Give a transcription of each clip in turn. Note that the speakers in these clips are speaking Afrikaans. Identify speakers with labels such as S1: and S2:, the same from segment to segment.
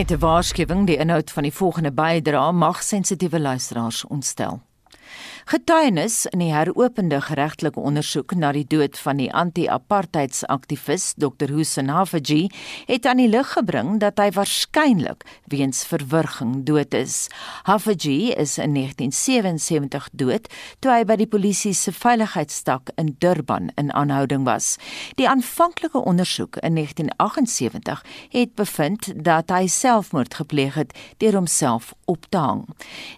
S1: Net 'n waarskuwing, die inhoud van die volgende bydrae mag sensitiewe luisteraars ontstel. Getuienis in die heropende geregtelike ondersoek na die dood van die anti-apartheidsaktivis Dr. Hussein Hafaji het aan die lig gebring dat hy waarskynlik weens verwurging dood is. Hafaji is in 1977 dood toe hy by die polisie se veiligheidstak in Durban in aanhouding was. Die aanvanklike ondersoek in 1978 het bevind dat hy selfmoord gepleeg het deur homself op te hang.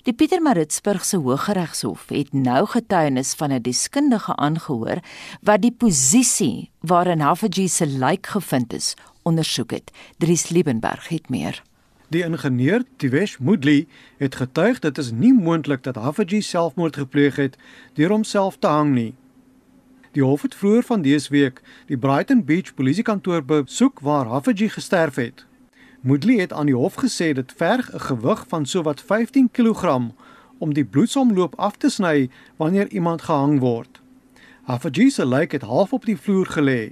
S1: Die Pietermaritzburgse Hooggeregshof het nou getuienis van 'n deskundige aangehoor wat die posisie waarin Hafaji se lijk gevind is ondersoek het. Dries Liebenberg het meer.
S2: Die ingenieur Tivesh Mudli het getuig dit is nie moontlik dat Hafaji selfmoord gepleeg het deur homself te hang nie. Die hof het vroeër van dese week die Brighton Beach polisiekantoor besoek waar Hafaji gesterf het. Mudli het aan die hof gesê dit verg 'n gewig van sowat 15 kg om die bloedsomloop af te sny wanneer iemand gehang word. Hafaji se lijk het half op die vloer gelê.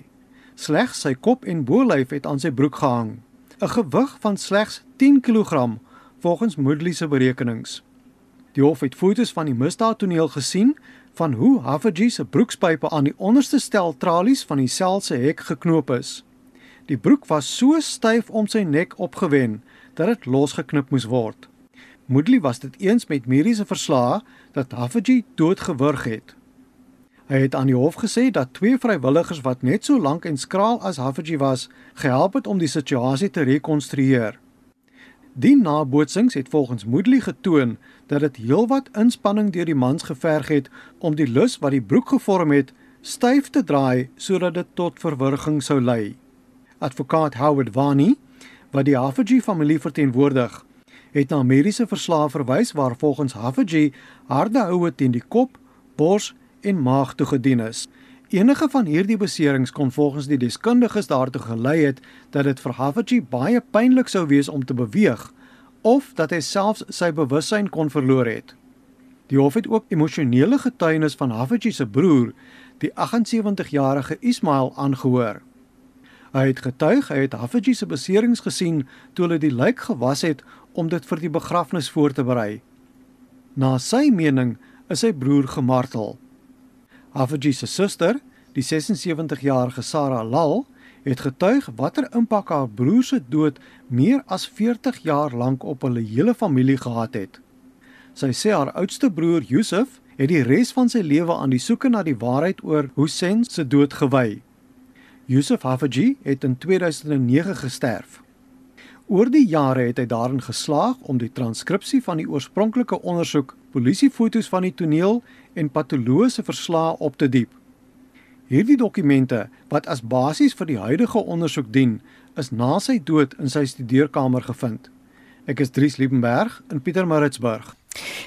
S2: Slegs sy kop en bolyf het aan sy broek gehang. 'n Gewig van slegs 10 kg volgens Moodley se berekenings. Die hof het foto's van die misdaadtoneel gesien van hoe Hafaji se broekspype aan die onderste stel tralies van die sel se hek geknoop is. Die broek was so styf om sy nek opgewen dat dit losgeknip moes word. Moodley was dit eens met mediese verslae dat Hafaji doodgewurg het. Hy het aan die hof gesê dat twee vrywilligers wat net so lank en skraal as Hafaji was, gehelp het om die situasie te rekonstrueer. Die nabootsings het volgens Moodley getoon dat dit heelwat inspanning deur die mans geverg het om die lus wat die broek gevorm het styf te draai sodat dit tot verwurging sou lei. Advokaat Howard Vani, wat die Hafaji familie verteenwoordig, het na mediese verslae verwys waar volgens Hafaji harde houe teen die kop, bors en maag toegedien is. Enige van hierdie beserings kon volgens die deskundiges daartoe gelei het dat dit vir Hafaji baie pynlik sou wees om te beweeg of dat hy selfs sy bewussyn kon verloor het. Die hof het ook emosionele getuienis van Hafaji se broer, die 78-jarige Ismail aangehoor. Hy het getuig hy het Hafaji se beserings gesien toe hulle die lijk gewas het om dit vir die begrafnis voor te berei. Na sy mening is sy broer gemartel. Hafaji se suster, die 76-jarige Sarah Lal, het getuig watter impak haar broer se dood meer as 40 jaar lank op hulle hele familie gehad het. Sy sê haar oudste broer Yusuf het die res van sy lewe aan die soeke na die waarheid oor Hussein se dood gewy. Yusuf Hafaji het in 2009 gesterf. Oor die jare het hy daarin geslaag om die transkripsie van die oorspronklike ondersoek, polisiefoto's van die toneel en patologiese verslae op te diep. Hierdie dokumente wat as basis vir die huidige ondersoek dien, is na sy dood in sy studeerkamer gevind. Ek is Dries Liebenberg in Pietermaritzburg.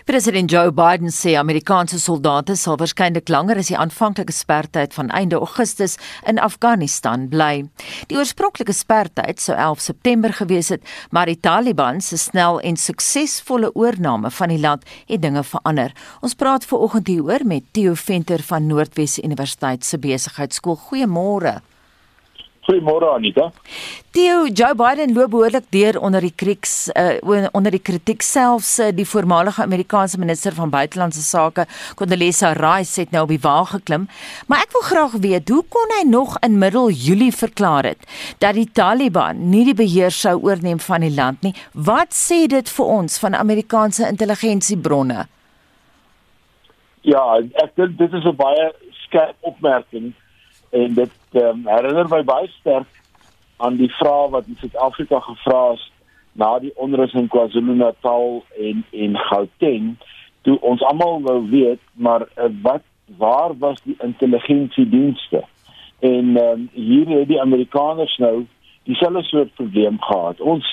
S1: President Joe Biden sê Amerikaanse soldate sal waarskynlik langer as die aanvanklike spertyd van einde Augustus in Afghanistan bly. Die oorspronklike spertyd sou 11 September gewees het, maar die Taliban se snel en suksesvolle oorneem van die land het dinge verander. Ons praat veraloggend hieroor met Theo Venter van Noordwes Universiteit se besigheidskool. Goeiemôre.
S3: Goeiemôre Anita.
S1: Theo Joe Biden loop behoorlik deur onder die krieks uh, onder die kritiek selfs uh, die voormalige Amerikaanse minister van buitelandse sake Condoleezza Rice het nou op die wa geklim. Maar ek wil graag weet, hoe kon hy nog in middel Julie verklaar het dat die Taliban nie die beheer sou oorneem van die land nie? Wat sê dit vir ons van Amerikaanse intelligensiebronne?
S3: Ja, ek dink dit is 'n baie skerp opmerking en dit um, herinner my baie sterk aan die vraag wat in Suid-Afrika gevra is na die onrus in KwaZulu-Natal en en Gauteng. Toe ons almal wou weet maar uh, wat waar was die intelligensiedienste? En um, hier het die Amerikaners nou dieselfde soort probleem gehad. Ons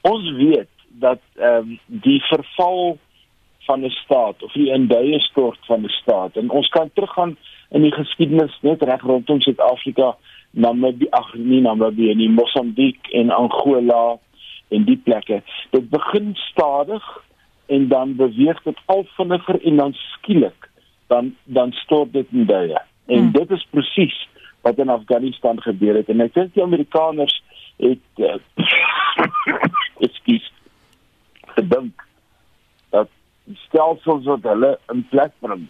S3: ons weet dat ehm um, die verval van 'n staat of die induie stort van 'n staat en ons kan teruggaan in die geskiedenis net reg rondom Suid-Afrika, Namibië, ag nee, Namibië, nie Mosambiek en Angola en die plekke. Dit begin stadig en dan beweeg dit al vinniger en dan skielik dan dan stort dit in duie. En hmm. dit is presies wat in Afghanistan gebeur het en ek dink die Amerikaners het uh, ekskuus gedink dat stelsels wat hulle in plek bring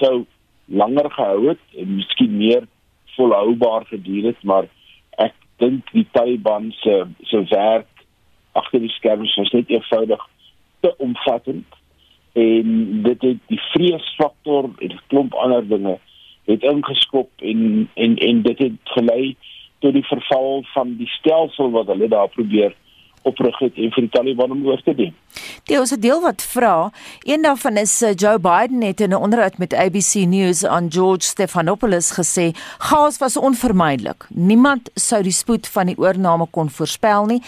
S3: sou langer gehou het en miskien meer volhoubaar geduur het maar ek dink die Taliban se se werk agter die skerms was net eenvoudig te omvattend en dit het die vreesfaktor en 'n klomp ander dinge het ingeskop en en en dit het gelei tot die verval van die stelsel wat hulle daar probeer oprig het en vir die Taliban om oor te neem.
S1: Die ons 'n deel wat vra, een daarvan is uh, Joe Biden het in 'n onderhoud met ABC News aan George Stephanopoulos gesê, "Chaos was onvermydelik. Niemand sou die spoed van die oorneem kon voorspel nie,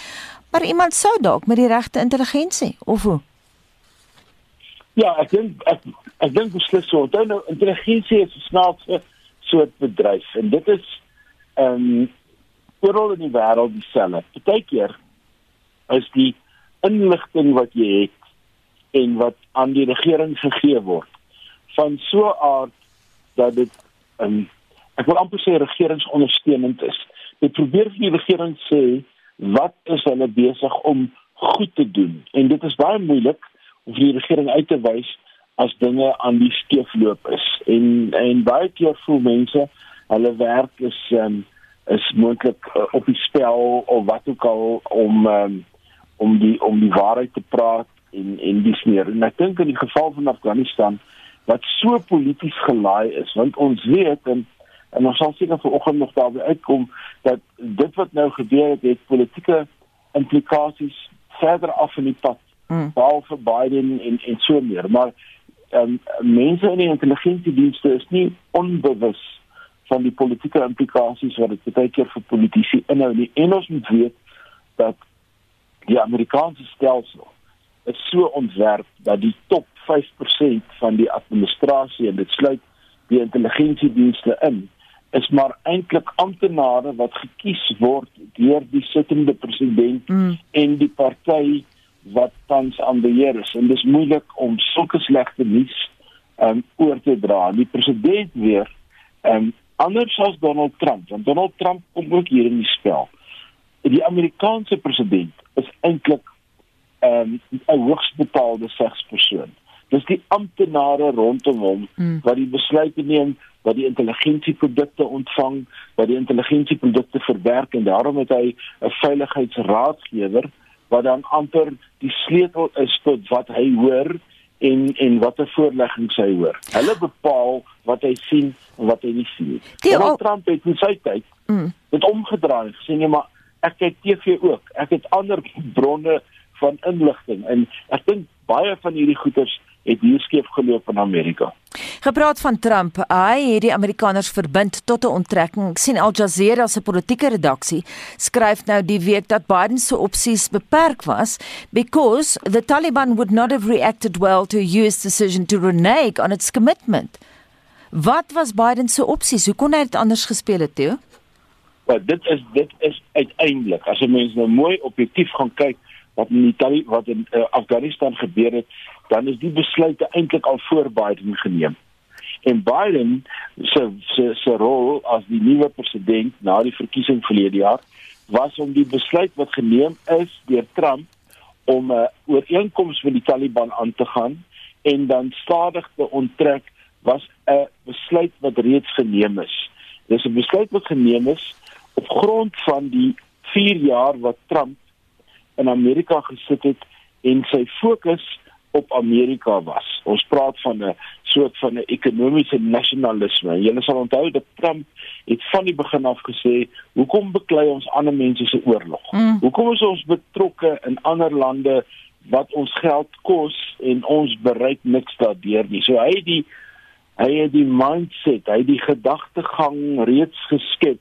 S1: maar iemand sou dalk met die regte intelligensie of hoe?"
S3: Ja, ek dink ek, ek dink beslis so. Onthou nou intelligensie is 'n snaakse soort bedryf en dit is ehm um, oral in die wêreld dieselfde. Partykeer is die inligting wat jy het en wat aan die regering gegee word van so 'n aard dat dit um, ek wil amper sê regeringsondersteunend is. Dit probeer vir die regering sê wat is hulle besig om goed te doen en dit is baie moeilik of die regering uit te wys as dinge aan die skeefloop is. En en baie keer voel mense hulle werk is um, is moontlik uh, op die spel of wat ook al om um, om die om die waarheid te praat en en dis meer. En ek dink in die geval van Afghanistan wat so polities gelaai is, want ons weet en en ons sal seker vanoggend nog daarby uitkom dat dit wat nou gebeur het, het politieke implikasies verder af in die pad mm. behalwe Biden en en so meer maar um, mense in die intelligensiedienste is nie onbewus van die politieke implikasies wat dit baie keer vir politici inhou nie en ons moet weet dat die Amerikaanse stelsel is so ontwerp dat die top 5% van die administrasie en dit sluit die intelligensiedienste in is maar eintlik amptenare wat gekies word deur die sittende president mm. en die party wat tans aan beheer is en dis moeilik om sulke slegte nuus um oor te dra. Die president weer um anders as Donald Trump, want Donald Trump kom ook hier in die spel. Die Amerikaanse president is eintlik um 'n hoogs betaalde segspersoon. Dis die amptenare rondom hom mm. wat die besluite neem wat die intelligensieprodukte ontvang, wat die intelligensieprodukte verwerk en daarom het hy 'n veiligheidsraadgewer wat dan amper die sleutel is tot wat hy hoor en en watter voorleggings hy hoor. Hulle bepaal wat hy sien en wat hy nie sien nie. Donald Trump het in sy tyd mm. dit omgedraai. Sê nee, maar ek kyk TV ook. Ek het ander bronne van inligting en ek dink baie van hierdie goeters het hier skeef geloop in Amerika.
S1: Gepraat van Trump, hy het die Amerikaners verbind tot 'n onttrekking. Ek sien Al Jazeera se politieke redaksie skryf nou die week dat Biden se opsies beperk was because the Taliban would not have reacted well to a US decision to renege on its commitment. Wat was Biden se opsies? Hoe kon hy dit anders gespeel het, Theo?
S3: Wel, dit is dit is uiteindelik as jy mens nou mooi objektief gaan kyk wat in Italië wat in uh, Afghanistan gebeur het, dan is die besluite eintlik al voor Biden geneem. En Biden se se se rol as die nuwe president na die verkiesing verlede jaar was om die besluit wat geneem is deur Trump om 'n uh, ooreenkoms met die Taliban aan te gaan en dan stadig te onttrek was 'n besluit wat reeds geneem is. Dis 'n besluit wat geneem is op grond van die 4 jaar wat Trump in Amerika gesit het en sy fokus op Amerika was. Ons praat van 'n soort van 'n ekonomiese nasionalisme. Julle sal onthou dat Trump het van die begin af gesê, "Hoekom beklei ons ander mense se oorlog? Mm. Hoekom is ons betrokke in ander lande wat ons geld kos en ons bereik niks daardeur nie?" So hy het die hy het die mindset, hy het die gedagtegang reeds geskep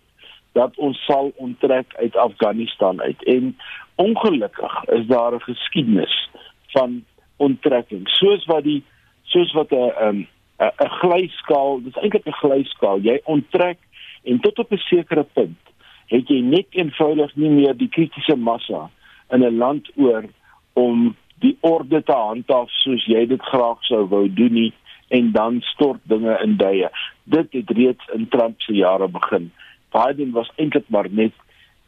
S3: dat ons sal onttrek uit Afghanistan uit. En ongelukkig is daar 'n geskiedenis van onttrekking. Soos wat die soos wat 'n 'n 'n glyskaal dis eintlik 'n glyskaal jy onttrek en tot op 'n sekere punt het jy net eenvoudig nie meer die kritiese massa in 'n land oor om die orde te handhaaf soos jy dit graag sou wou doen nie. En dan stort dinge in duie. Dit het reeds in Trump se jare begin Biden was eintlik maar net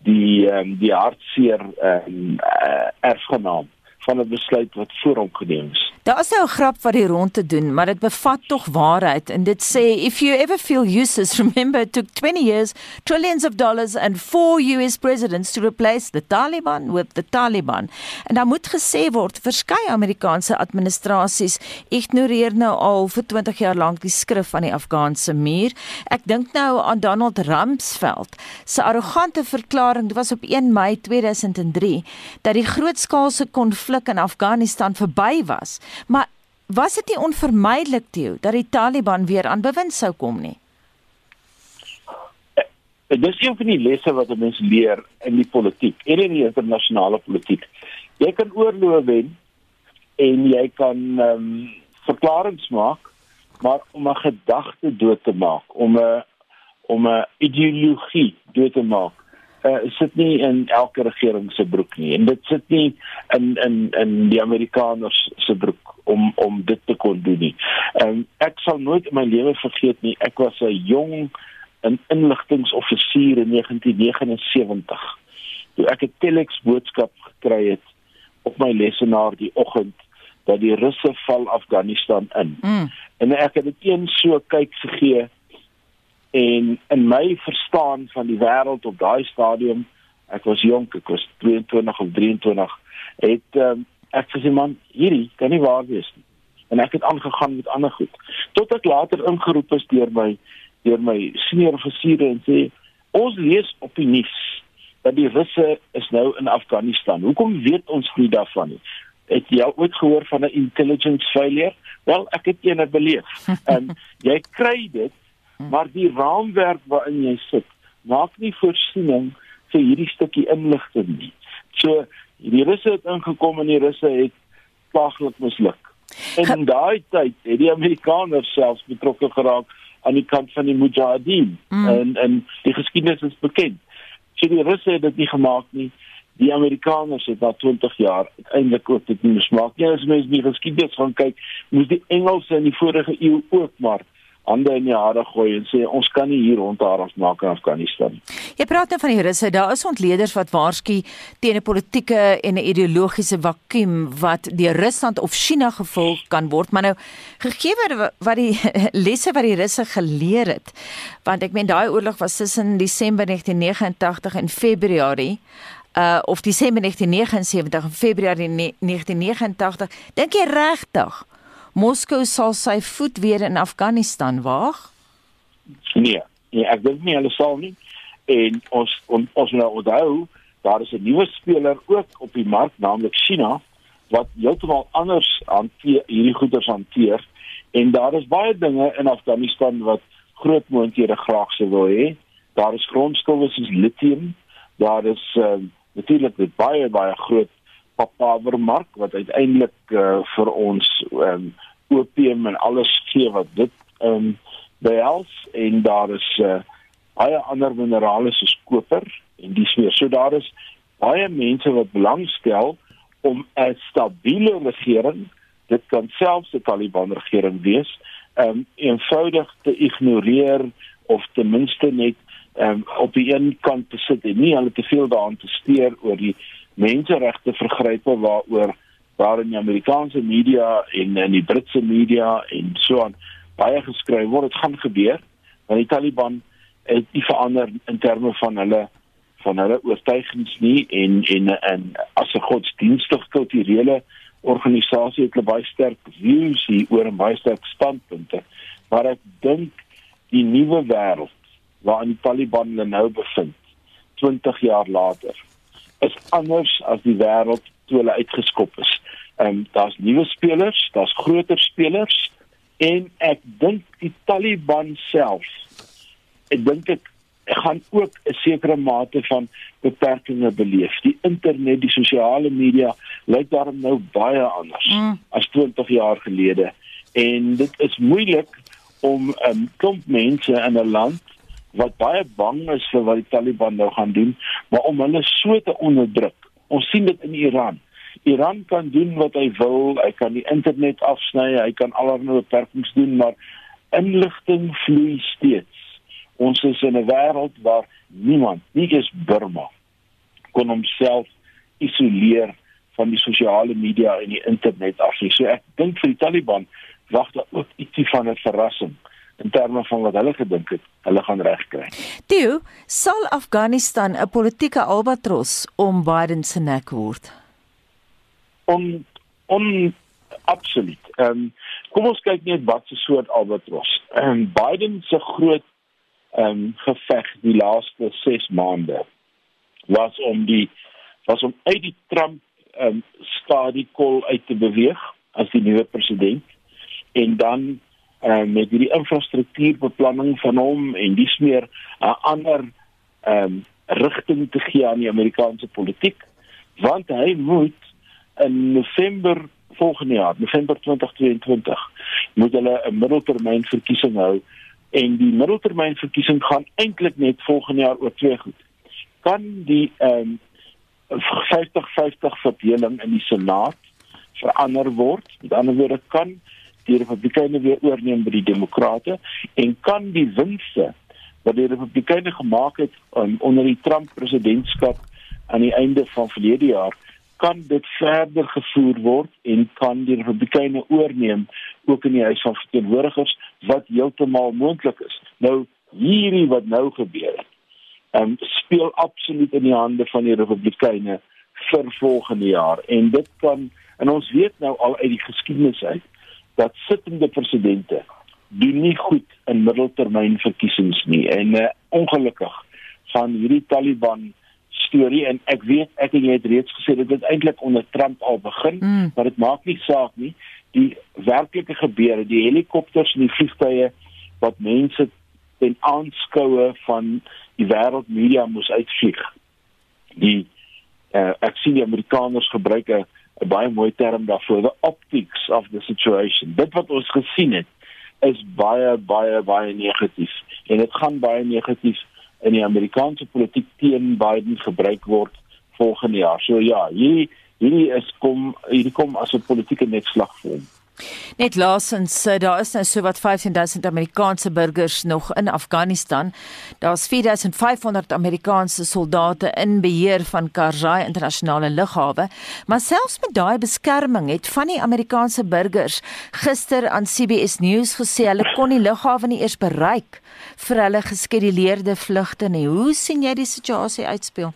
S3: die um, die hartseer um, uh, erfgenaam van 'n besluit wat voor hom geneem is.
S1: Daar is nou 'n grap wat die rond te doen, maar dit bevat tog waarheid en dit sê if you ever feel useless remember it took 20 years, trillions of dollars and four US presidents to replace the Taliban with the Taliban. En dan moet gesê word verskeie Amerikaanse administrasies ignoreer nou al vir 20 jaar lank die skrif van die Afghaanse muur. Ek dink nou aan Donald Rumsfeld se arrogante verklaring, dit was op 1 Mei 2003, dat die grootskaalse konflik in Afghanistan verby was. Maar was dit nie onvermydelik toe dat die Taliban weer aan bewind sou kom nie?
S3: Dit is een van die lesse wat mense leer in die politiek en in die internasionale politiek. Jy kan oorloë wen en jy kan ehm um, verklaringe maak, maar om 'n gedagte dood te maak, om 'n om 'n ideologie dood te maak, uh, sit nie in elke regering se broek nie en dit sit nie in in in die Amerikaners se broek om om dit te kon doen nie. Um, ek sal nooit in my lewe vergeet nie. Ek was 'n jong 'n inligtingoffisier in 1979. Toe ek 'n telex boodskap gekry het op my lesenaar die oggend dat die Russe val Afghanistan in. Mm. En ek het dit een so kyk gegee en in my verstaan van die wêreld op daai stadium ek was jonk ek was 22 of 23 het um, ek gesê man hierdie kan nie waar wees nie. En ek het aangegaan met ander goed. Tot ek later ingeroep is deur my deur my senior offisiere en sê ons lees op die nuus dat die russe is nou in Afghanistan. Hoekom weet ons nie daarvan nie? Het jy ooit gehoor van 'n intelligence failure? Wel ek het eendag beleef. En jy kry dit. Maar die raamwerk waarin jy sit maak nie voorsiening vir hierdie stukkie inligting nie. So die russe het ingekom en die russe het plaaglik misluk. En in daai tyd het die Amerikaners selfs betrokke geraak aan die kant van die Mujahideen mm. en en die geskiedenis is bekend. So die russe het dit nie gemaak nie. Die Amerikaners het na 20 jaar uiteindelik ook dit nie mismaak nie. As mens die geskiedenis gaan kyk, moes die Engelse in die vorige eeu ook maar hande in die hare gooi en sê ons kan nie hier rondhaar afmaak in Afghanistan.
S1: Jy praat nou van die Russe, daar is ontleeders wat waarsku teen 'n politieke en 'n ideologiese vakuum wat deur Rusland of China gevul kan word, maar nou gegee wat die lesse wat die Russe geleer het, want ek meen daai oorlog was tussen Desember 1989 en Februarie uh of Desember 1979 en Februarie 1989 dink jy regtig Moskou sal sy voet weer in Afghanistan waag?
S3: Nee, nee ek dink nie hulle sal nie. En ons on, ons nou onthou, daar is 'n nuwe speler ook op die mark, naamlik China, wat heeltemal anders hanteer hierdie goederes hanteer en daar is baie dinge in Afghanistan wat groot moonthede graag sou wil hê. Daar is grondstowwe soos lithium, daar is uh, natuurlik 'n baie baie groot papavermark wat uiteindelik uh, vir ons um, opium en alles gee wat dit ehm um, behels en daar is uh, baie ander minerale soos koper en dis meer. So daar is baie mense wat belangstel om 'n stabiele regering, dit kan selfs 'n Taliban regering wees, ehm um, eenvoudig te ignoreer of ten minste net ehm um, op die een kant te sit en nie hulle te veel daaraan te steur oor die menseregte vergrype waaroor waar in die Amerikaanse media en in die Britse media en so aan baie geskryf word, dit gaan gebeur want die Taliban het nie verander in terme van hulle van hulle oortuigings nie en en en as 'n godsdienstige kulturele organisasie het hulle baie sterk views hier oor 'n baie sterk standpunte maar ek dink die nuwe wêreld waarin die Taliban nou bevind 20 jaar later is anders as die wêreld toe hulle uitgeskop is. Ehm um, daar's nuwe spelers, daar's groter spelers en ek dink die Taliban self ek dink ek gaan ook 'n sekere mate van beperkings beleef. Die internet, die sosiale media lyk daarom nou baie anders mm. as 20 jaar gelede en dit is moeilik om 'n um, ehm, klomp mense in 'n land wat baie bang is vir wat die Taliban nou gaan doen, maar om hulle so te onderdruk. Ons sien dit in Iran. Iran kan doen wat hy wil, hy kan die internet afsny, hy kan allerlei beperkings doen, maar inligting vloei steeds. Ons is in 'n wêreld waar niemand, nie eens Burma, kon homself isoleer van die sosiale media en die internet af nie. So ek dink vir die Taliban wag daar ook ietsie van 'n verrassing in terme van wat hulle gedink het hulle gaan regkry.
S1: Toe sal Afghanistan 'n politieke albatros om Biden se nek word.
S3: On on absoluut. Ehm um, kom ons kyk net wat se soort albatros. Ehm um, Biden se groot ehm um, geveg die laaste 6 maande was om die was om uit die Trump ehm um, stadiekol uit te beweeg as die nuwe president en dan uh, met hierdie infrastruktuurbeplanning van hom en dis meer 'n uh, ander ehm um, rigting te gee aan die Amerikaanse politiek want hy moet in November volgende jaar, November 2022, moet hulle 'n middeltermyn verkiesing hou en die middeltermyn verkiesing gaan eintlik net volgende jaar oor twee goed. Kan die ehm um, 50-50 verdeling in die Senaat verander word? Met ander woorde kan die Republikeine weer oorneem by die Demokrate en kan die winste wat die Republikeine gemaak het um, onder die Trump presidentskap aan die einde van verlede jaar kan dit verder gevoer word en kan die Republikeine oorneem ook in die huis van verteenwoordigers wat heeltemal moontlik is. Nou hierdie wat nou gebeur het, um, speel absoluut in die hande van die Republikeine vir volgende jaar en dit kan en ons weet nou al uit die geskiedenis uit dat sittende presidente doen nie goed in middeltermyn verkiesings nie en uh, ongelukkig van hierdie Taliban storie en ek weet ek en jy het reeds gesê dit eintlik onder Trump al begin mm. maar dit maak nie saak nie die werklike gebeure die helikopters en die vliegtye wat mense ten aanskoue van die wêreldmedia moes uitvlieg die uh, ek sien die Amerikaners gebruik 'n baie mooi term daarvoor the optics of the situation. Dit wat ons gesien het is baie baie baie negatief en dit gaan baie negatief in die Amerikaanse politiek teen Biden gebruik word volgende jaar. So ja, hierdie hierdie is kom hierdie kom as 'n politieke netslag vir hom.
S1: Net laasens, daar is nou so wat 15000 Amerikaanse burgers nog in Afghanistan. Daar's 4500 Amerikaanse soldate in beheer van Karzai internasionale lughawe, maar selfs met daai beskerming het van die Amerikaanse burgers gister aan CBS News gesê hulle kon die lughawe nie eers bereik vir hulle geskeduleerde vlugte nie. Hoe sien jy die situasie uitspeel?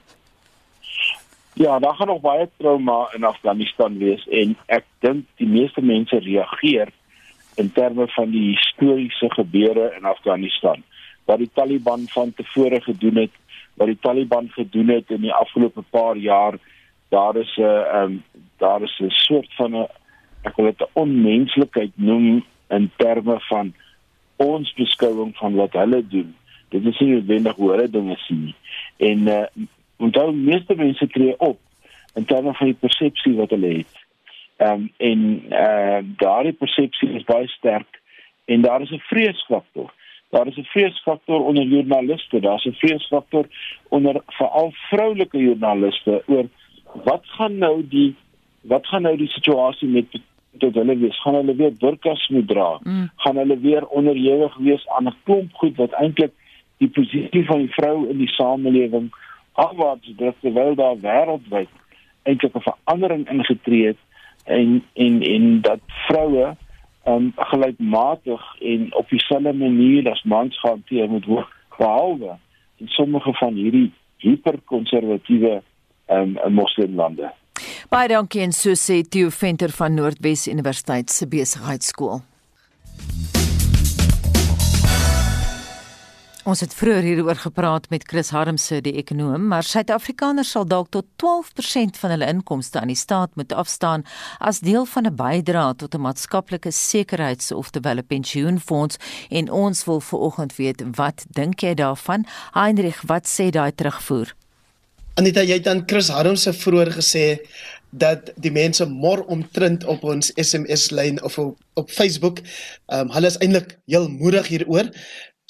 S3: Ja, daar gaan nog baie trauma in Afghanistan wees en ek dink die meeste mense reageer in terme van die historiese gebeure in Afghanistan. Wat die Taliban van tevore gedoen het, wat die Taliban gedoen het in die afgelope paar jaar, daar is 'n ehm um, daar is 'n soort van 'n ek wil dit 'n onmenslikheid noem in terme van ons beskouing van wat hulle doen. Dit is nie noodwendig hoe hulle dinge sien nie. En uh, Onthou meeste mense tree op in terme van die persepsie wat hulle het. Ehm um, en eh uh, daardie persepsie is baie sterk en daar is 'n vreesfaktor. Daar is 'n vreesfaktor onder joernaliste, daar's 'n vreesfaktor onder veral vroulike joernaliste oor wat gaan nou die wat gaan nou die situasie met tot hulle wees gaan hulle weer burkas moet dra mm. gaan hulle weer onderhewig wees aan 'n klomp goed wat eintlik die posisie van die vrou in die samelewing afwaarts druk terwyl daar wêreldwyd eintlik 'n verandering ingetree het en en en dat vroue um, gelykmatig en op dieselfde manier as mans gehanteer moet word behalwe in sommige van hierdie hiperkonservatiewe um, moslimlande.
S1: Baie dankie en so sê Theo Venter van Noordwes Universiteit se besigheidskool. Ons het vroeër hieroor gepraat met Chris Harmse die ekonom, maar Suid-Afrikaners sal dalk tot 12% van hulle inkomste aan die staat moet afstaan as deel van 'n bydrae tot 'n maatskaplike sekuriteits- of terwyl 'n pensioenfonds en ons wil veraloggend weet wat dink jy daarvan? Heinrich, wat sê daai terugvoer?
S4: Anita, jy het dan Chris Harmse vroeër gesê dat die mense mor omtrent op ons SMS lyn of op, op Facebook. Ehm um, hulle is eintlik heel moedig hieroor.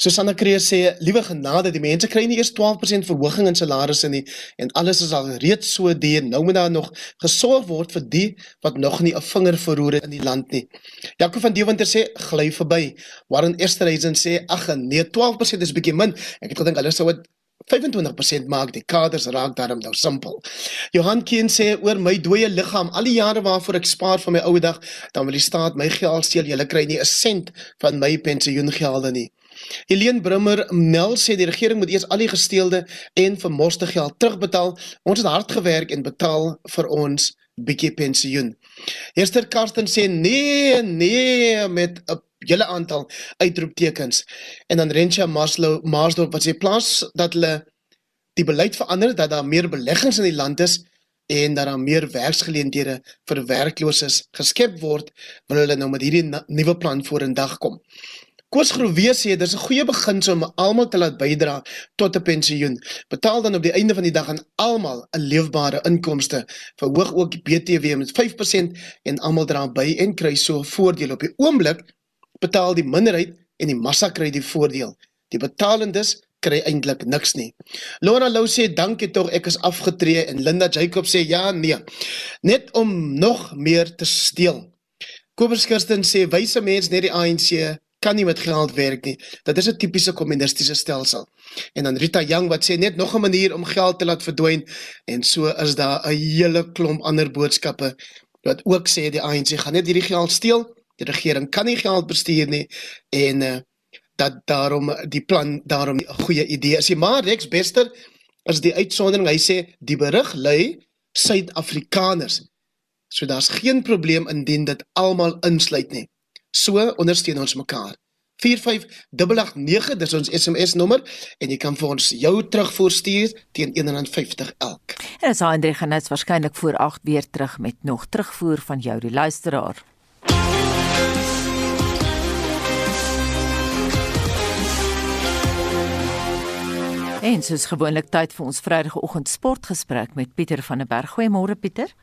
S4: Susanna Kreer sê, liewe genade, die mense kry nie eers 12% verhoging in salarisse nie en alles is al reeds so duur. Nou moet daar nog gesorg word vir die wat nog nie 'n vinger verroer het in die land nie. Jaco van Deventer sê, gly verby. Warren Esterhuizen sê, ag nee, 12% is bietjie min. Ek het gedink hulle sou dit 25% maak die kaders raak daarom nou simpel. Johan Keen sê oor my dooie liggaam, al die jare waarvoor ek spaar vir my ou dag, dan wil die staat my geld steel. Julle kry nie 'n sent van my pensioengelde nie. Helene Brummer meld sê die regering moet eers al die gesteelde en vermoste geld terugbetaal. Ons het hard gewerk en betaal vir ons bietjie pensioen. Esther Karsten sê nee, nee met 'n hele aantal uitroeptekens. En dan Rensha Maslow Marsdorp wat sê plaas dat hulle die beleid verander dat daar meer beleggings in die land is en dat daar meer werksgeleenthede vir werklooses geskep word, wil hulle nou met hierdie nuwe plan vorendag kom. Koos Groewe sê dis 'n goeie beginsel om almal te laat bydra tot 'n pensioen. Betaal dan op die einde van die dag aan almal 'n leefbare inkomste. Verhoog ook die BTW met 5% en almal dra by en kry so 'n voordeel op die oomblik betaal die minderheid en die massa kry die voordeel. Die betalendes kry eintlik niks nie. Laura Lou sê dankie tog ek is afgetree en Linda Jacob sê ja nee. Net om nog meer te steel. Kobus Kirsten sê wyse mense net die ANC kan nie met geld werk nie. Dit is 'n tipiese kommunistiese stelsel. En dan Rita Young wat sê net nog 'n manier om geld te laat verdwyn en so is daar 'n hele klomp ander boodskappe wat ook sê die ANC gaan net hierdie geld steel. Die regering kan nie geld bestuur nie en uh, dat daarom die plan daarom 'n goeie idee is. Maar Rex Bester is die uitsondering. Hy sê die berig lê Suid-Afrikaners. So daar's geen probleem indien dit almal insluit nie. So ondersteun ons mekaar. 45889 dis ons SMS nommer en jy kan vir ons jou terugvoer stuur teen R1.50 elk.
S1: En as Hendrik gaan net waarskynlik voor 8 weer terug met nog terugvoer van jou die luisteraar. En soos gewoonlik tyd vir ons Vrydagoggend sportgesprek met Pieter van der Berg. Goeiemôre Pieter.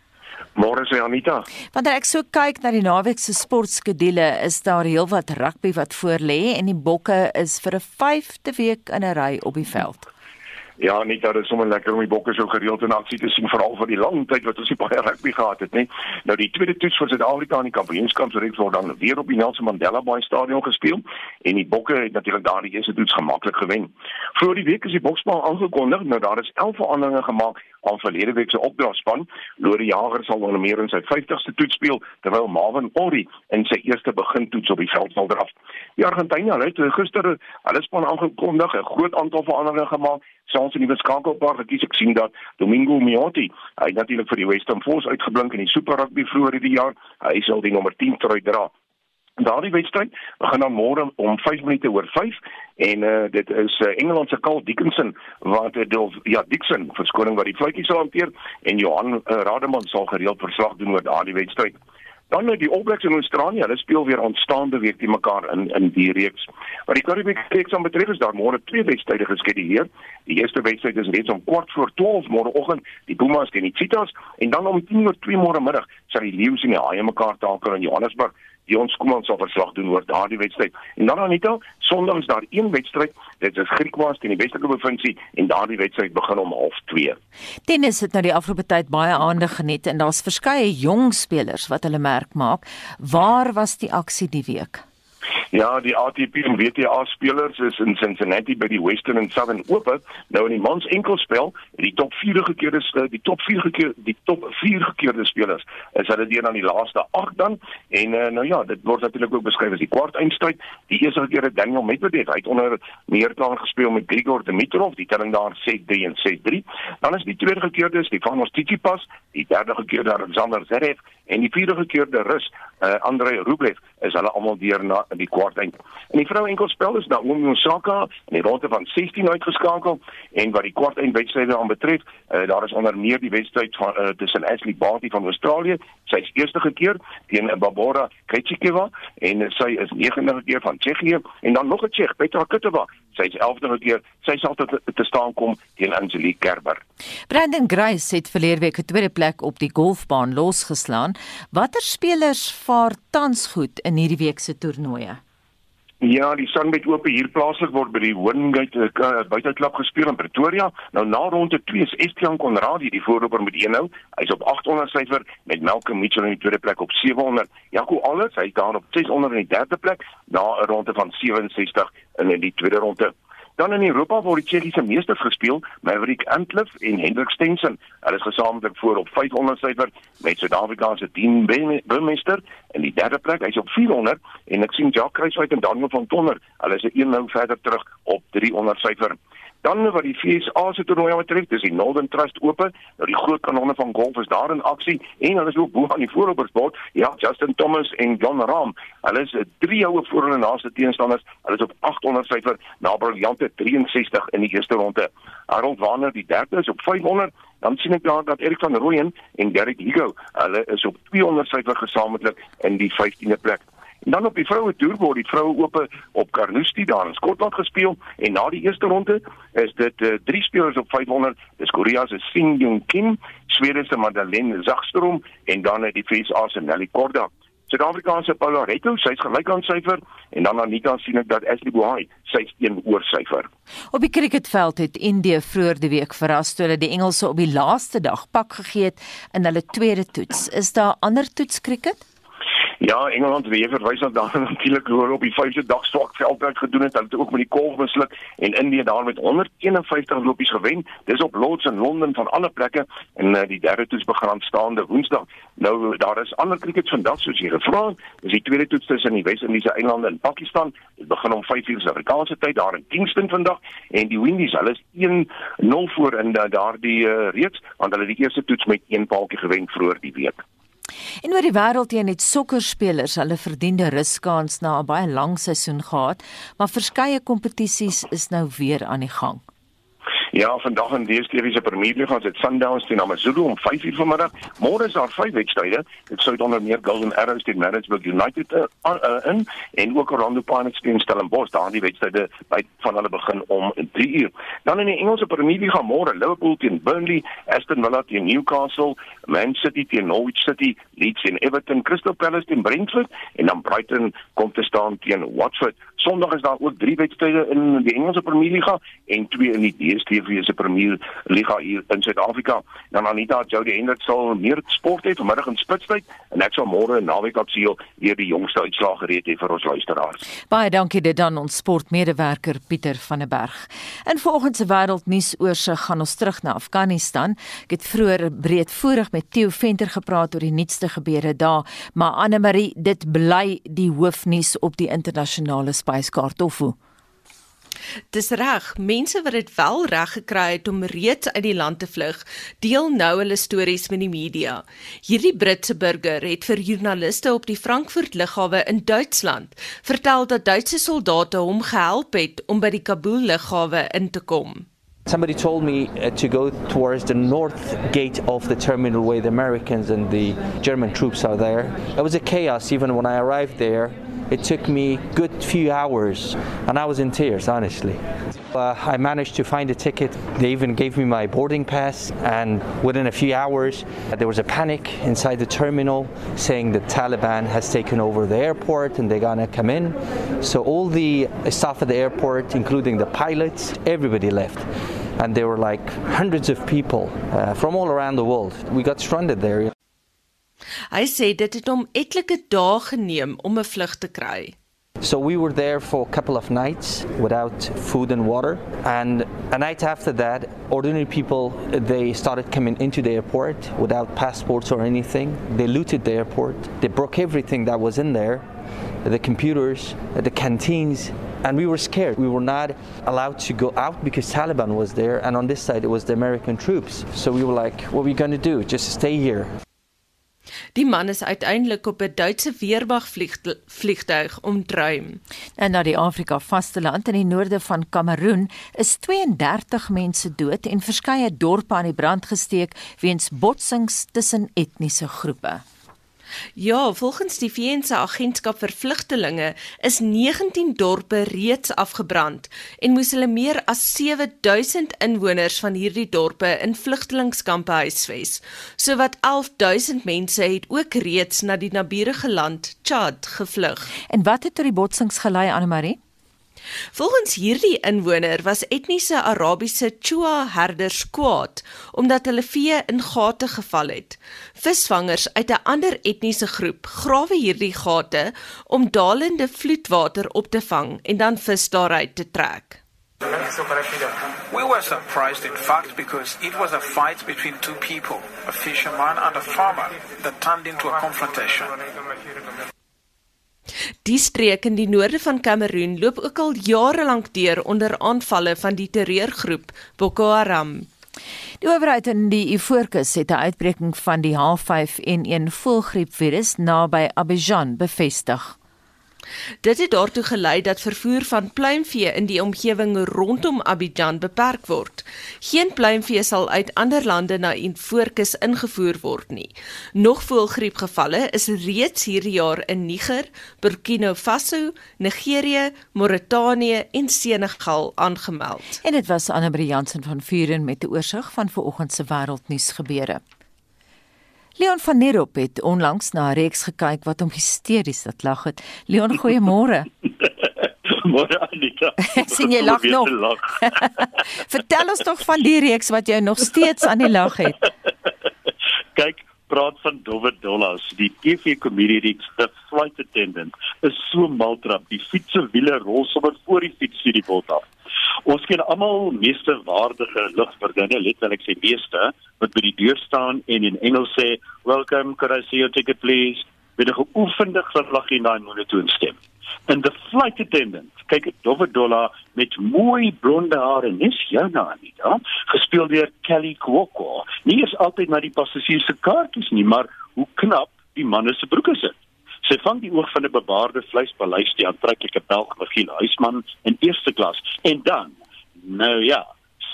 S5: Môre sê Anita.
S1: Wanneer ek so kyk na die naweek se sportskedule, is daar heelwat rugby wat voor lê en die bokke is vir 'n 5de week in 'n ry op die veld.
S5: Ja, net dat dit sommer lekker om die bokke so gereeld in aksie te sien veral vir die lang tyd wat ons nie baie rugby gehad het nie. Nou die tweede toets vir Suid-Afrika in die kampioenskapsreeks word dan weer op die Nelson Mandela Bay Stadion gespeel en die bokke het natuurlik daardie eerste toets gemaklik gewen. Vroeger die week is die bokspaal aangekondig, nou daar is 11 veranderinge gemaak aan verlede week se opdragspan. Lore Jager sal onder meer in sy 50ste toets speel terwyl Marvin Ori in sy eerste begintoets op die veld sal draf. Die Argentynë het gister hulle span aangekondig, 'n groot aantal veranderinge gemaak. Soms in die beskakelpaar gekies ek sien dat Domingo Miotti, hy natuurlik vir die Western Force uitgeblink in die Super Rugby vroeër hierdie jaar. Hy sal die nommer 10 trui dra. Daardie wedstryd begin dan môre om 5 minute oor 5 en uh, dit is uh, Engeland se Carl Dickinson wat uh, Dolf ja Dixon verskoning wat die fluitjie sal hanteer en Johan uh, Rademan sal gereeld verslag doen oor daardie wedstryd. Dan nou die All Blacks in Australië, hulle speel weer aanstaande week die mekaar in in die reeks. Wat die Currie reeks aan betref is daar môre twee wedstryde geskeduleer. Die eerste wedstryd is reeds om kwart voor 12 môreoggend, die Pumas teen die Cheetahs en dan om 10:00 2 môre middag sal die Lions en die Haie mekaar takel in Johannesburg. Dion Skuman sal verslag doen oor daardie wedstryd. En dan Anita, Sondag is daar een wedstryd, dit is Griekwaas teen die Weselike provinsie en daardie wedstryd begin om 0:30.
S1: Tennis het nou die afgelope tyd baie aandag geniet en daar's verskeie jong spelers wat hulle merk maak. Waar was die aksie die week?
S5: Ja, die ATP en WTA spelers is in Cincinnati by die Western and Southern Open. Nou in die mans enkelspel, die top 4 gekeerde die top 4 gekeerde die top 4 gekeerde spelers is hulle deur aan die laaste 8 dan en uh, nou ja, dit word natuurlik ook beskryf as die kwart eindstryd. Die eerste keer het Daniel Medvedev uit onder meertaan gespeel met Grigor Dimitrov, die telling daar 6-3 en 6-3. Dan is die tweede keerde Stefanos Tsitsipas, die derde keerde Alexander Zverev en die vierde keerde Rus uh, Andrei Rublev is hulle almal deur na die kwart eind. In die vroue enkelspel is Naomi Osaka in die ronde van 16 uitgeskakel en wat die kwart eind wedstryde aanbetref, uh, daar is onder meer die wedstryd van uh, tussen Ashley Barty van Australië, sy is eerste keer teen Barbora Krejcikova en uh, sy is 90 keer van Tsjechië en dan nog 'n Tsjech, Petra Kvitova, sy is 11de keer, sy sal te, te staan kom teen Angelique Kerber.
S1: Brandon Grace het verlede week 'n tweede plek op die golfbaan losgeslaan. Watter spelers vaar tans goed in hierdie week se toernooie?
S5: Ja, die Sunbet Ope hier plaaslik word by die Wingate uh, buiteklub gespeel in Pretoria. Nou na ronde 2 is Estian Conradie die voorloper met 1-0. Hy's op 800 syfer met Malcolm Mitchell in die tweede plek op 700. Jaco Alles, hy staan op 600 in die derde plek na 'n ronde van 67 in die tweede ronde. Dan in Europa word die Tsjechiese meesters gespeel, Maverick Antliff en Hendrik Stenson. Hulle is gesamentlik voor op 500 syfer met Suid-Afrika se Dean Burmester in die derde plek. Hy's op 400 en ek sien Jacques Kruiswijk en Daniel van Tonner. Hulle is 'n 1-0 verder terug op 300 syfer. Dan wat die FSA se toernooi betref, dis die Northern Trust Open. Nou die groot kanonne van golf is daar in aksie en hulle is ook bo aan die voorlopersbord. Ja, Justin Thomas en John Rahm. Hulle is drie houe voor hulle naaste teenstanders. Hulle is op 800 syfer na briljante 63 in die eerste ronde. Harold Warner die derde is op 500 dan sien ek daar dat Erik van Rooyen en Derek Higo, hulle is op 200 syfer gesamentlik in die 15de plek. En dan op die vroue toer word die vroue ope op Carnoustie daar in Skotland gespeel en na die eerste ronde is dit uh, drie spelers op 500. Dis Korea se Shin Young Kim, Swede se Madeleine Zagstrom en dan het die VSA se Nelly Korda. Suid-Afrikaanse Paula Retto, sy's gelyk aan syfer en dan Anita sien ek dat Ashley Bohai sy's een oor syfer.
S1: Op die cricketveld het Indië vroeër die week verras toe hulle die Engelse op die laaste dag pak gegee het in hulle tweede toets. Is daar ander toets cricket?
S5: Ja, Engeland weer verwys na daar natuurlik hoe op die vyfde dag swak veldwerk gedoen het. Hulle het ook met die kolf besluk en Indië daar met 151 lopies gewen. Dis op Lords in Londen van alle plekke en uh, die derde toets begin aanstaande Woensdag. Nou daar is ander cricket vandag soos jy gevra het. Dis die tweede toets tussen die Wes-Indiese eilande en Pakistan. Dit begin om 5:00 Suid-Afrikaanse tyd daar in Kingston vandag en die Windies, hulle is 1-0 voor in uh, daardie uh, reeks want hulle het die eerste toets met een paaltjie gewen vroeër die week.
S1: En oor die wêreld heen het sokkerspelers hulle verdiende ruskans na 'n baie lang seisoen gehad, maar verskeie kompetisies is nou weer aan die gang.
S5: Ja, vandag in die DStv se Premier League gaan dit Sundowns teen AmaZulu om 5:00 vanmiddag. Môre is daar vyf wedstryde. Dit sou onder meer Golden Arrows teen Maritzburg United uh, uh, in en ook Orlando Pirates teen Stellenbosch. Daar die wedstryde by van hulle begin om 3:00. Dan in die Engelse Premier League gaan môre Liverpool teen Burnley, Aston Villa teen Newcastle, Man City teen Norwich City, Leeds teen Everton, Crystal Palace teen Brentford en dan Brighton kom te staan teen Watford. Sondag is daar ook drie wedstryde in die Engelse Premier League en twee in die DStv se Premier League hier in Suid-Afrika. Dan Anita Jody Hendrik sal meer sport hê vanmiddag in Spitstyd en ek sal môre naweek opsiel weer die jongste uitslae gereed hê vir ons luisteraars.
S1: Baie dankie dit dan ons sportmedewerker Pieter van der Berg. In volgens se wêreldnuus oorsig gaan ons terug na Afghanistan. Ek het vroeër breedvoerig met Theo Venter gepraat oor die nuutste gebeure daar, maar Anne Marie, dit bly die hoofnuus op die internasionale spyskaart of hoe?
S6: Dis reg, mense wat dit wel reg gekry het om reeds uit die land te vlug, deel nou hulle stories met die media. Hierdie Britse burger het vir joernaliste op die Frankfurt lughawe in Duitsland vertel dat Duitse soldate hom gehelp het om by die Kabul lughawe in te kom.
S7: Somebody told me uh, to go towards the north gate of the terminal where the Americans and the German troops are there. It was a chaos even when I arrived there. It took me good few hours and I was in tears, honestly. Uh, I managed to find a ticket. They even gave me my boarding pass and within a few hours there was a panic inside the terminal saying the Taliban has taken over the airport and they're gonna come in. So all the staff at the airport, including the pilots, everybody left. And there were like hundreds of people uh, from all around the world. We got stranded there.
S6: Hy sê dit het hom etlike dae geneem om 'n vlug te kry.
S7: So we were there for a couple of nights without food and water and a night after that ordinary people they started coming into the airport without passports or anything. They looted the airport. They broke everything that was in there. The computers, the canteens and we were scared. We were not allowed to go out because Taliban was there and on this side it was the American troops. So we were like what are we going to do? Just stay here.
S6: Die man is uiteindelik op 'n Duitse weermag vliegtuig omdruim.
S1: En na die Afrika vasteland in die noorde van Kameroen is 32 mense dood en verskeie dorpe aan die brand gesteek weens botsings tussen etniese groepe.
S6: Ja, volgens die VN se agentskap vir vlugtelinge is 19 dorpe reeds afgebrand en moes hulle meer as 7000 inwoners van hierdie dorpe in vlugtelingskampe huisves. Sowat 11000 mense het ook reeds na die naburige land Chad gevlug.
S1: En wat het tot die botsings gelei, Anne Marie?
S6: Volgens hierdie inwoner was etniese Arabiese Chua herders kwaad omdat hulle vee in gate geval het. Visvangers uit 'n ander etniese groep grawe hierdie gate om dalende vloedwater op te vang en dan vis daaruit te trek.
S8: We were surprised, in fact, because it was a fight between two people, a fisherman and a farmer, that turned into a confrontation.
S6: Die streek in die noorde van Kameroen loop ook al jare lank deur onder aanvalle van die terreurgroep Boko Haram.
S1: Die owerheid in die Ivoorkus het 'n uitbreking van die H5N1 voëlgriepvirus naby Abidjan bevestig.
S6: Dit het daartoe gelei dat vervoer van pluimvee in die omgewing rondom Abidjan beperk word. Geen pluimvee sal uit ander lande na Ivoorkus ingevoer word nie. Nog voëlgriepgevalle is reeds hierdie jaar in Niger, Burkina Faso, Nigerië, Mauritanië en Senegal aangemeld.
S1: En dit was Anne Briansen van Vuren met 'n oorsig van vanoggend se wêreldnuus gebeure. Leon van Nerop het onlangs na 'n reeks gekyk wat hom hysteries laat lag het. Leon, goeiemôre.
S9: Môre Anita.
S1: sien jy lag nog? Vertel ons tog van die reeks wat jou nog steeds aan die lag het.
S9: Kyk, praat van Dowwe Dollas, die TV-komedie reeks The Flight Attendant. Is so maltrap. Die fiets se wiele rol sommer voor die fiets hierdie bot af. Ons ken almal meeste waardige lugverdinne, let wel ek sê meeste, wat by die deur staan en in Engels sê, "Welcome, could I see your ticket please?" Met 'n geoefende glimlag in daai monotone stem. En die flight attendant, kyk ek Dowwe Dolla met mooi blonde hare, nis Jana nie, ja, gespeel deur Kelly Kwoko. Nie is altyd na die passasiers se kaartjies nie, maar hoe knap die manne se broeke sit. Sy vang die oog van 'n bebaarde vleispaleis die aantreklike Belg Michiel Huisman in eerste klas en dan nou ja,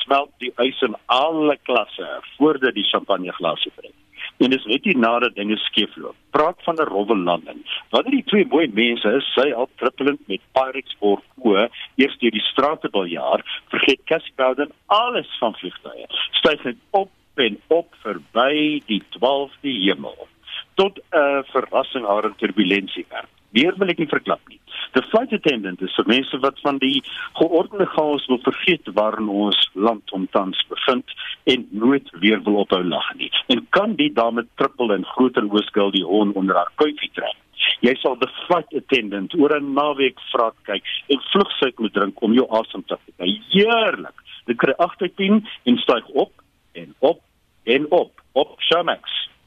S9: smelt die ys in alle klasse voordat die champagneglase breek. En dis net hier nadat dinge skeefloop. Praat van 'n rowwe landing. Wanneer die twee mooi mense sy al trippelend met Pyrex voor o, eers deur die strate baljaar, vergeet Cassie Bowden alles van vliegtye. Styg net op en op verby die 12de hemel tot 'n uh, verrassing haar in turbulensie werk. Meer wil ek nie verklap nie. The flight attendant is vir mense wat van die geordende chaos wil vergeet waarin ons land omtans bevind en nooit weer wil ophou lag nie. En kan die dame trippel en groot en hoëskil die hon onder haar kuifie trek. Jy sal the flight attendant oor 'n naweek vraat kyk en vlugsuik moet drink om jou asem te kry. Heerlik. Dit kry 8 uit 10 en styg op en op en op op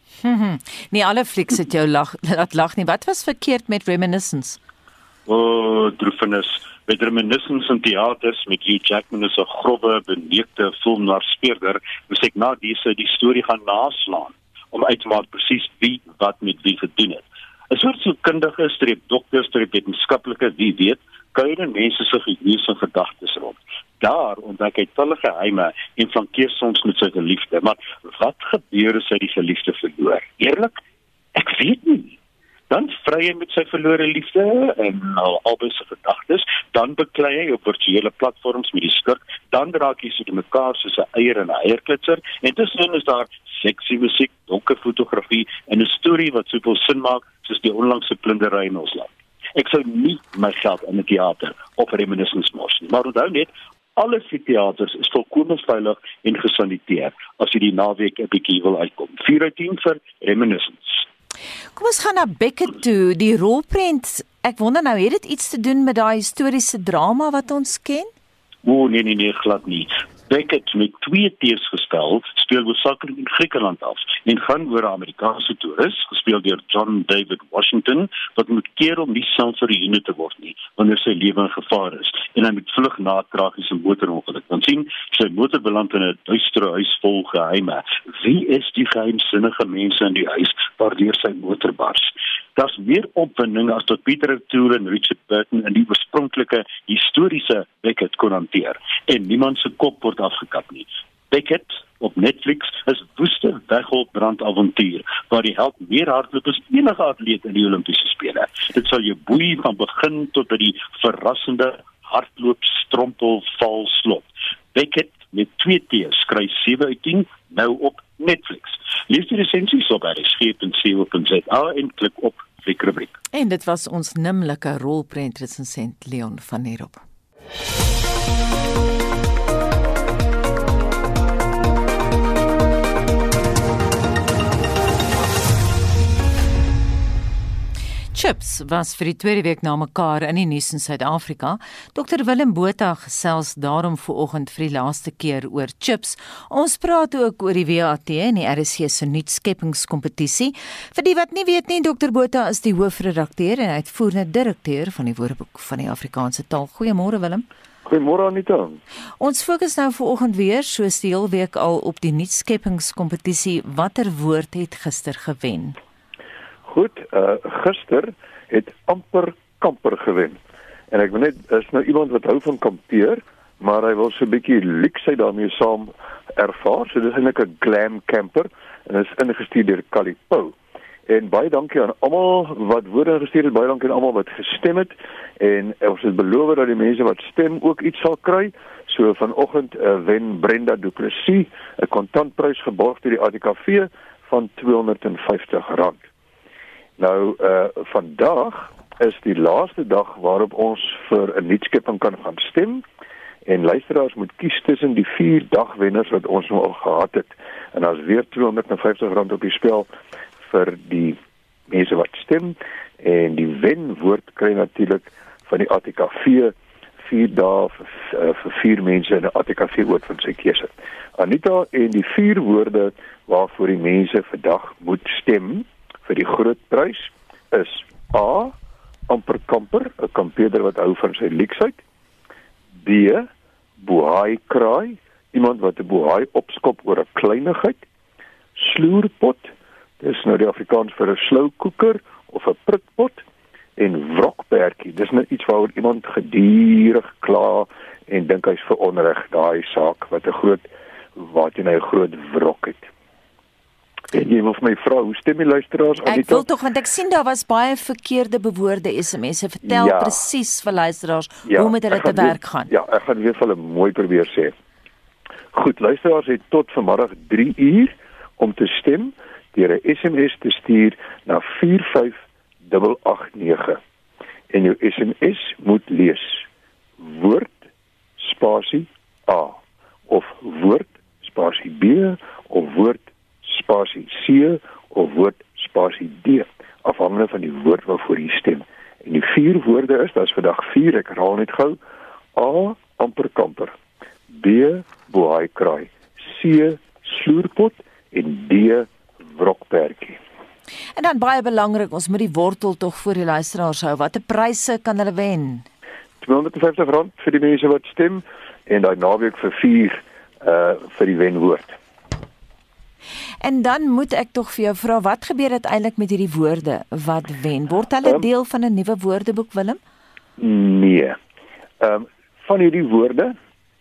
S9: Showmax.
S1: Mhm. Nie alle flieks het jou lag laat lag nie. Wat was verkeerd met Reminiscence?
S9: O, oh, droefenis. Met Reminiscence in teaters met Hugh Jackman as 'n grove, beneekte filmnarspeurder, moes ek na dese die storie gaan naslaan om uit te maak presies wie wat met wie gedoen het. 'n Soort so kundige streep dokters, streep wetenskaplike, wie weet, kuier mense se geheue en gedagtes rond daar ontdek hy talle geheime en flankeer soms met sy geliefde. Maar wat gebeur as hy die geliefde verloor? Eerlik, ek weet nie. Dan vry hy met sy verlore liefde en al albei se gedagtes, dan beklei hy op virtuele platforms met die skurk, dan raak hy soos mekaar soos 'n eier en 'n eierklitser en tussenin is daar seksie musiek, donker fotografie en 'n storie wat soveel sin maak soos die onlangse plundery in ons land. Ek sou nie my geld in 'n teater of reminiscence mors nie. Maar onthou net, alle teaters is volkome veilig en gesaniteer as jy die naweek 'n bietjie wil uitkom. 4 uit 10 vir Reminiscence.
S1: Kom ons gaan na Beckett toe, die rolprent. Ek wonder nou, het dit iets te doen met daai historiese drama wat ons ken?
S9: O nee nee nee glad nie. Beckett met twee tees gespel, speel hoofsaaklik in Griekeland af en gaan oor 'n Amerikaanse toerist gespeel deur John David Washington wat moet keer om nie self vir die te word nie wanneer sy lewe in gevaar is en hy moet vlug na 'n tragiese motorongeluk. Want sien, sy motor beland in 'n duistere huis vol geheime. Wie is die geheimsinnige mense in die huis waardeur sy motor bars? Daar's meer opwinding as tot Peter O'Toole en Richard Burton in die oorspronklike historiese Beckett kon hanteer en niemand se kop word afgekap nie. Beckett op Netflix is woeste weghulp brandavontuur waar die held meer hardloop as enige atleet in die Olimpiese spele. Dit sal jou boei van begin tot by die verrassende hardloop strompel val slot. Beckett met 2 T skryf 7 uit 10 nou op Netflix. Lees die resensies op rsg.co.za en klik op fliekrubriek.
S1: En dit was ons nimmerlike rolprent resensent Leon van Nerop. Chips was vir die tweede week na mekaar in die nuus in Suid-Afrika. Dr Willem Botha gesels daarom vooroggend vir die laaste keer oor chips. Ons praat ook oor die WAT en die RSC se nuutskeppingskompetisie. Vir die wat nie weet nie, Dr Botha is die hoofredakteur en uitvoerende direkteur van die Woordeboek van die Afrikaanse taal. Goeiemôre Willem.
S10: Goeiemôre Anita.
S1: Ons fokus nou vooroggend weer soos die hele week al op die nuutskeppingskompetisie. Watter woord het gister gewen?
S10: Goed, uh gister het amper kamper gewen. En ek weet net is nou iemand wat hou van kampeer, maar hy wil so 'n bietjie luxe daarmee saam ervaar. So dis eintlik 'n glam camper en is ingestuur deur Calipo. En baie dankie aan almal wat woorde gestuur het, baie dankie aan almal wat gestem het en ons het beloof dat die mense wat stem ook iets sal kry. So vanoggend uh, wen Brenda Du Plessis 'n kontantprys geborg deur die ATKV van R250. Nou uh vandag is die laaste dag waarop ons vir 'n nuutskepping kan gaan stem en luisteraars moet kies tussen die vier dagwenners wat ons nou al gehad het en daar's weer R250 op die spel vir die mense wat stem en die wenwoord kry natuurlik van die ATKV vier dae vir, uh, vir vier mense in 'n ATKV oort van sy keuse. Anita en die vier woorde waarvoor die mense vandag moet stem vir die groot prys is A amper kamper, 'n kampeerder wat hou van sy leksheid. B bohaai kraai, iemand wat 'n bohaai opskop oor 'n kleinigheid. Sloerpot, dis nou die Afrikaans vir 'n sloukoeker of 'n prikpot en wrokperdjie. Dis net iets waaroor iemand gedurig kla en dink hy's veronreg daai saak wat 'n groot wat jy nou 'n groot wrok het. En jy wil vir my vra, hoe stem die luisteraars
S1: aan die Ek wil tog want ek sien daar was baie verkeerde bewoorde SMS'e. Vertel ja. presies vir luisteraars ja, hoe moet hulle te werk gaan.
S10: Ja, ek gaan weer vir hulle mooi probeer sê. Goed, luisteraars het tot vanmiddag 3 uur om te stem deur 'n SMS te stuur na 45889. En jou SMS moet lees: woord spasie A of woord spasie B of woord spasie C of woord spasie D afhangende van die woord waarvoor jy stem. En die vier woorde is, dit is vandag 4, ek herhaal net gou. A amper kamper. B boai kraai. C sloerpot en D wrokperdjie.
S1: En dan baie belangrik, ons moet die wortel tog vir die luisteraars hou. Watter pryse kan hulle wen?
S10: R250 vir die mense wat stem en daai naweek vir 4 uh vir die wenwoord.
S1: En dan moet ek tog vir jou vra wat gebeur uiteindelik met hierdie woorde wat wen? Word hulle um, deel van 'n nuwe woordeboek Willem?
S10: Nee. Ehm um, van hierdie woorde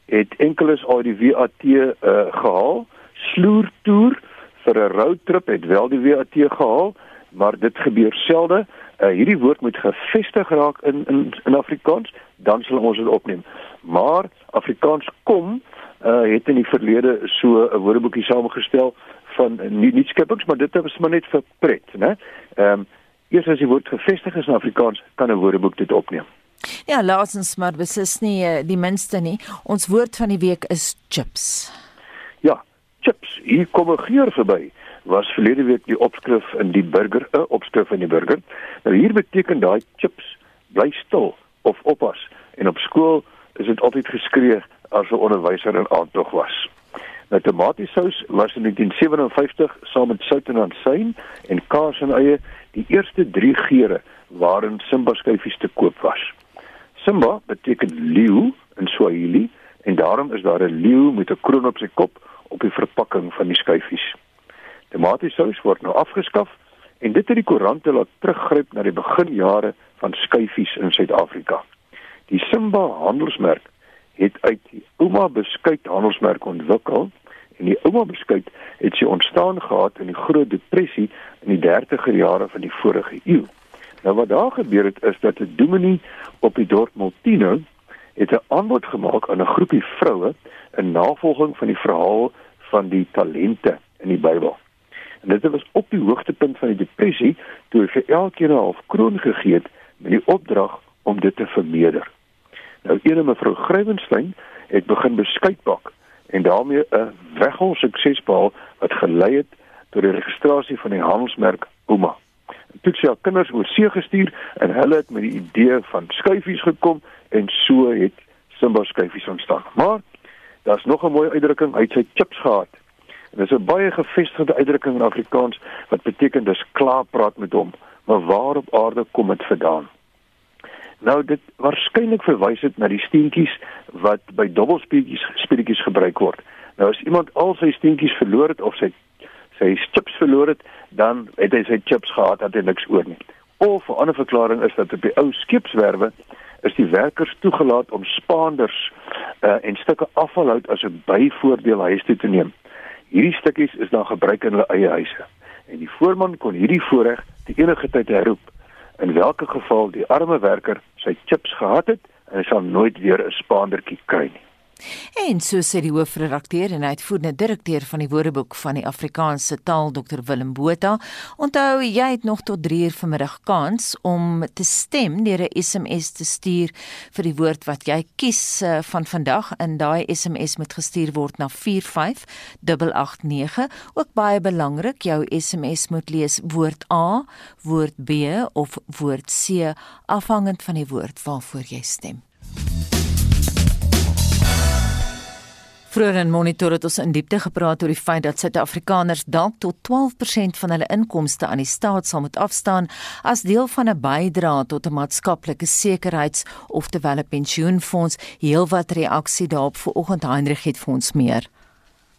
S10: het enkeles al die WAT uh, gehaal. Sloertoer vir 'n roadtrip het wel die WAT gehaal, maar dit gebeur selde. Uh, hierdie woord moet gevestig raak in in in Afrikaans, dan sal ons dit opneem. Maar Afrikaans kom uh, het in die verlede so 'n woordeboekie saamgestel van nie nie skepings maar dit is maar net vir pret né? Ehm um, eers as die woord gevestig is in Afrikaans kan 'n woordeboek dit opneem.
S1: Ja laasens maar besis nie eh, die minste nie. Ons woord van die week is chips.
S10: Ja chips. Hier kom 'n geur verby. Was verlede week die opskrif in die burger 'n uh, opskrif in die burger. Nou hier beteken daai chips bly stil of oppas. En op skool is dit altyd geskree as 'n onderwyser in aandtog was Nou tomatiesous was in 1957 saam met sout en ansyn en kaas en eie die eerste 3 geure waarin Simba skyfies te koop was. Simba beteken leeu in Swahili en daarom is daar 'n leeu met 'n kroon op sy kop op die verpakking van die skyfies. Tomatiesous word nou afgeskaf en dit het die koerante laat teruggryp na die beginjare van skyfies in Suid-Afrika. Die Simba handelsmerk het uit die ouma beskuit handelsmerk ontwikkel en die ouma beskuit het sy ontstaan gehad in die Groot Depressie in die 30er jare van die vorige eeu. Nou wat daar gebeur het is dat 'n dominee op die dorp Multino het 'n aanbod gemaak aan 'n groepie vroue in navolging van die verhaal van die talente in die Bybel. En dit was op die hoogtepunt van die depressie toe hy vir elkeen 'n half kroon gegee het met die opdrag om dit te vermeerder. Nou ene mevrou Grywenstein het begin beskuit bak en daarmee 'n weghol sukses behaal wat gelei het tot die registrasie van die handelsmerk Ouma. Toe sy haar kinders oor see gestuur en hulle het met die idee van skuifies gekom en so het Simba skuifies ontstaan. Maar daar's nog 'n mooi uitdrukking, het sy chips gehad. En dis 'n baie gevestigde uitdrukking in Afrikaans wat beteken dis klaar praat met hom, maar waar op aarde kom dit vandaan? Nou dit waarskynlik verwys dit na die steentjies wat by dobbelspieetjies speletjies gebruik word. Nou as iemand al sy steentjies verloor het of sy sy chips verloor het, dan het hy sy chips gehad, het hy niks oor nie. Of 'n ander verklaring is dat op die ou skeepswerwe is die werkers toegelaat om spaanders uh, en stukke afvalhout as 'n byvoordeel huis toe te neem. Hierdie stukkies is dan gebruik in hulle eie huise. En die voorman kon hierdie voorreg die enige tyd herroep in watter geval die arme werker sy chips gehad het en hy sal nooit weer 'n spaandertjie kry nie.
S1: En so sê die hoofredakteur en uitvoerende direkteur van die Woordeboek van die Afrikaanse taal Dr Willem Botha. Onthou jy het nog tot 3 uur vanmiddag kans om te stem deur 'n SMS te stuur vir die woord wat jy kies uh, van vandag in daai SMS moet gestuur word na 45889. Ook baie belangrik, jou SMS moet lees woord A, woord B of woord C afhangend van die woord waarvoor jy stem. Vroeger in Monitor het ons in diepte gepraat oor die feit dat Suid-Afrikaners dalk tot 12% van hulle inkomste aan die staat sal moet afstaan as deel van 'n bydrae tot 'n maatskaplike sekuriteits- of terwyl 'n pensioenfonds. Heelwat reaksie daarop vanoggend Heinrich het vir ons meer.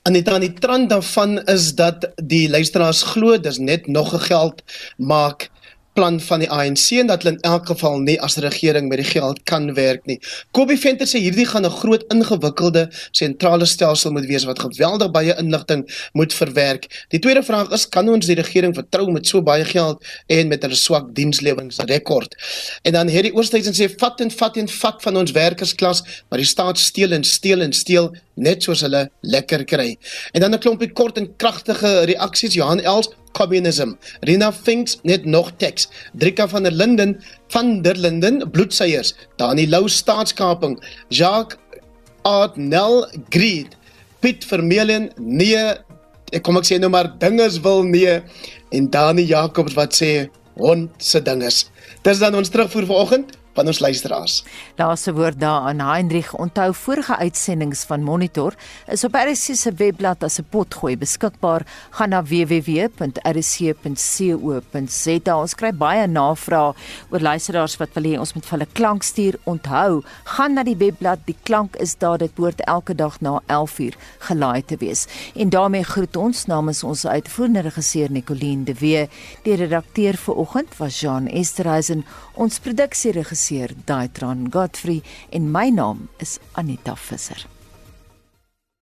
S4: En dit aan die trant daarvan is dat die luisteraars glo dis net nog 'n geld maak plan van die ANC en dat hulle in elk geval nie as regering met die geld kan werk nie. Kobie Venter sê hierdie gaan 'n groot ingewikkelde sentrale stelsel moet wees wat geweldig baie inligting moet verwerk. Die tweede vraag is kan ons die regering vertrou met so baie geld en met hulle swak diensleweringrekord? En dan hierdie oorstydse sê vat en vat en vat van ons werkersklas, maar die staat steel en steel en steel net soos hulle lekker kry. En dan 'n klompie kort en kragtige reaksies Johan Els communism. Rina Finks net nog teks. Drika van der Linden van der Linden bloedseiers. Dani Lou staatskaping. Jacques Adnel Greed. Piet Vermeulen nee. Ek kom ek sê nou maar dinges wil nee en Dani Jacobs wat sê hond se dinges. Dis dan ons terugvoer vanoggend van ons luisteraars.
S1: Laaste woord daar aan Heinrich. Onthou vorige uitsendings van Monitor is op RC se webblad as 'n potgooi beskikbaar. Gaan na www.rc.co.za. Ons kry baie navrae oor luisteraars wat wil hê ons moet vir hulle klank stuur. Onthou, gaan na die webblad. Die klank is daar. Dit behoort elke dag na 11uur gelaai te wees. En daarmee groet ons namens ons uitvoerende regisseur Nicoline de Wee. Die redakteur vir oggend was Jean Esterhuizen. Ons produksieregisseur Daitron Godfrey en my naam is Anita Visser.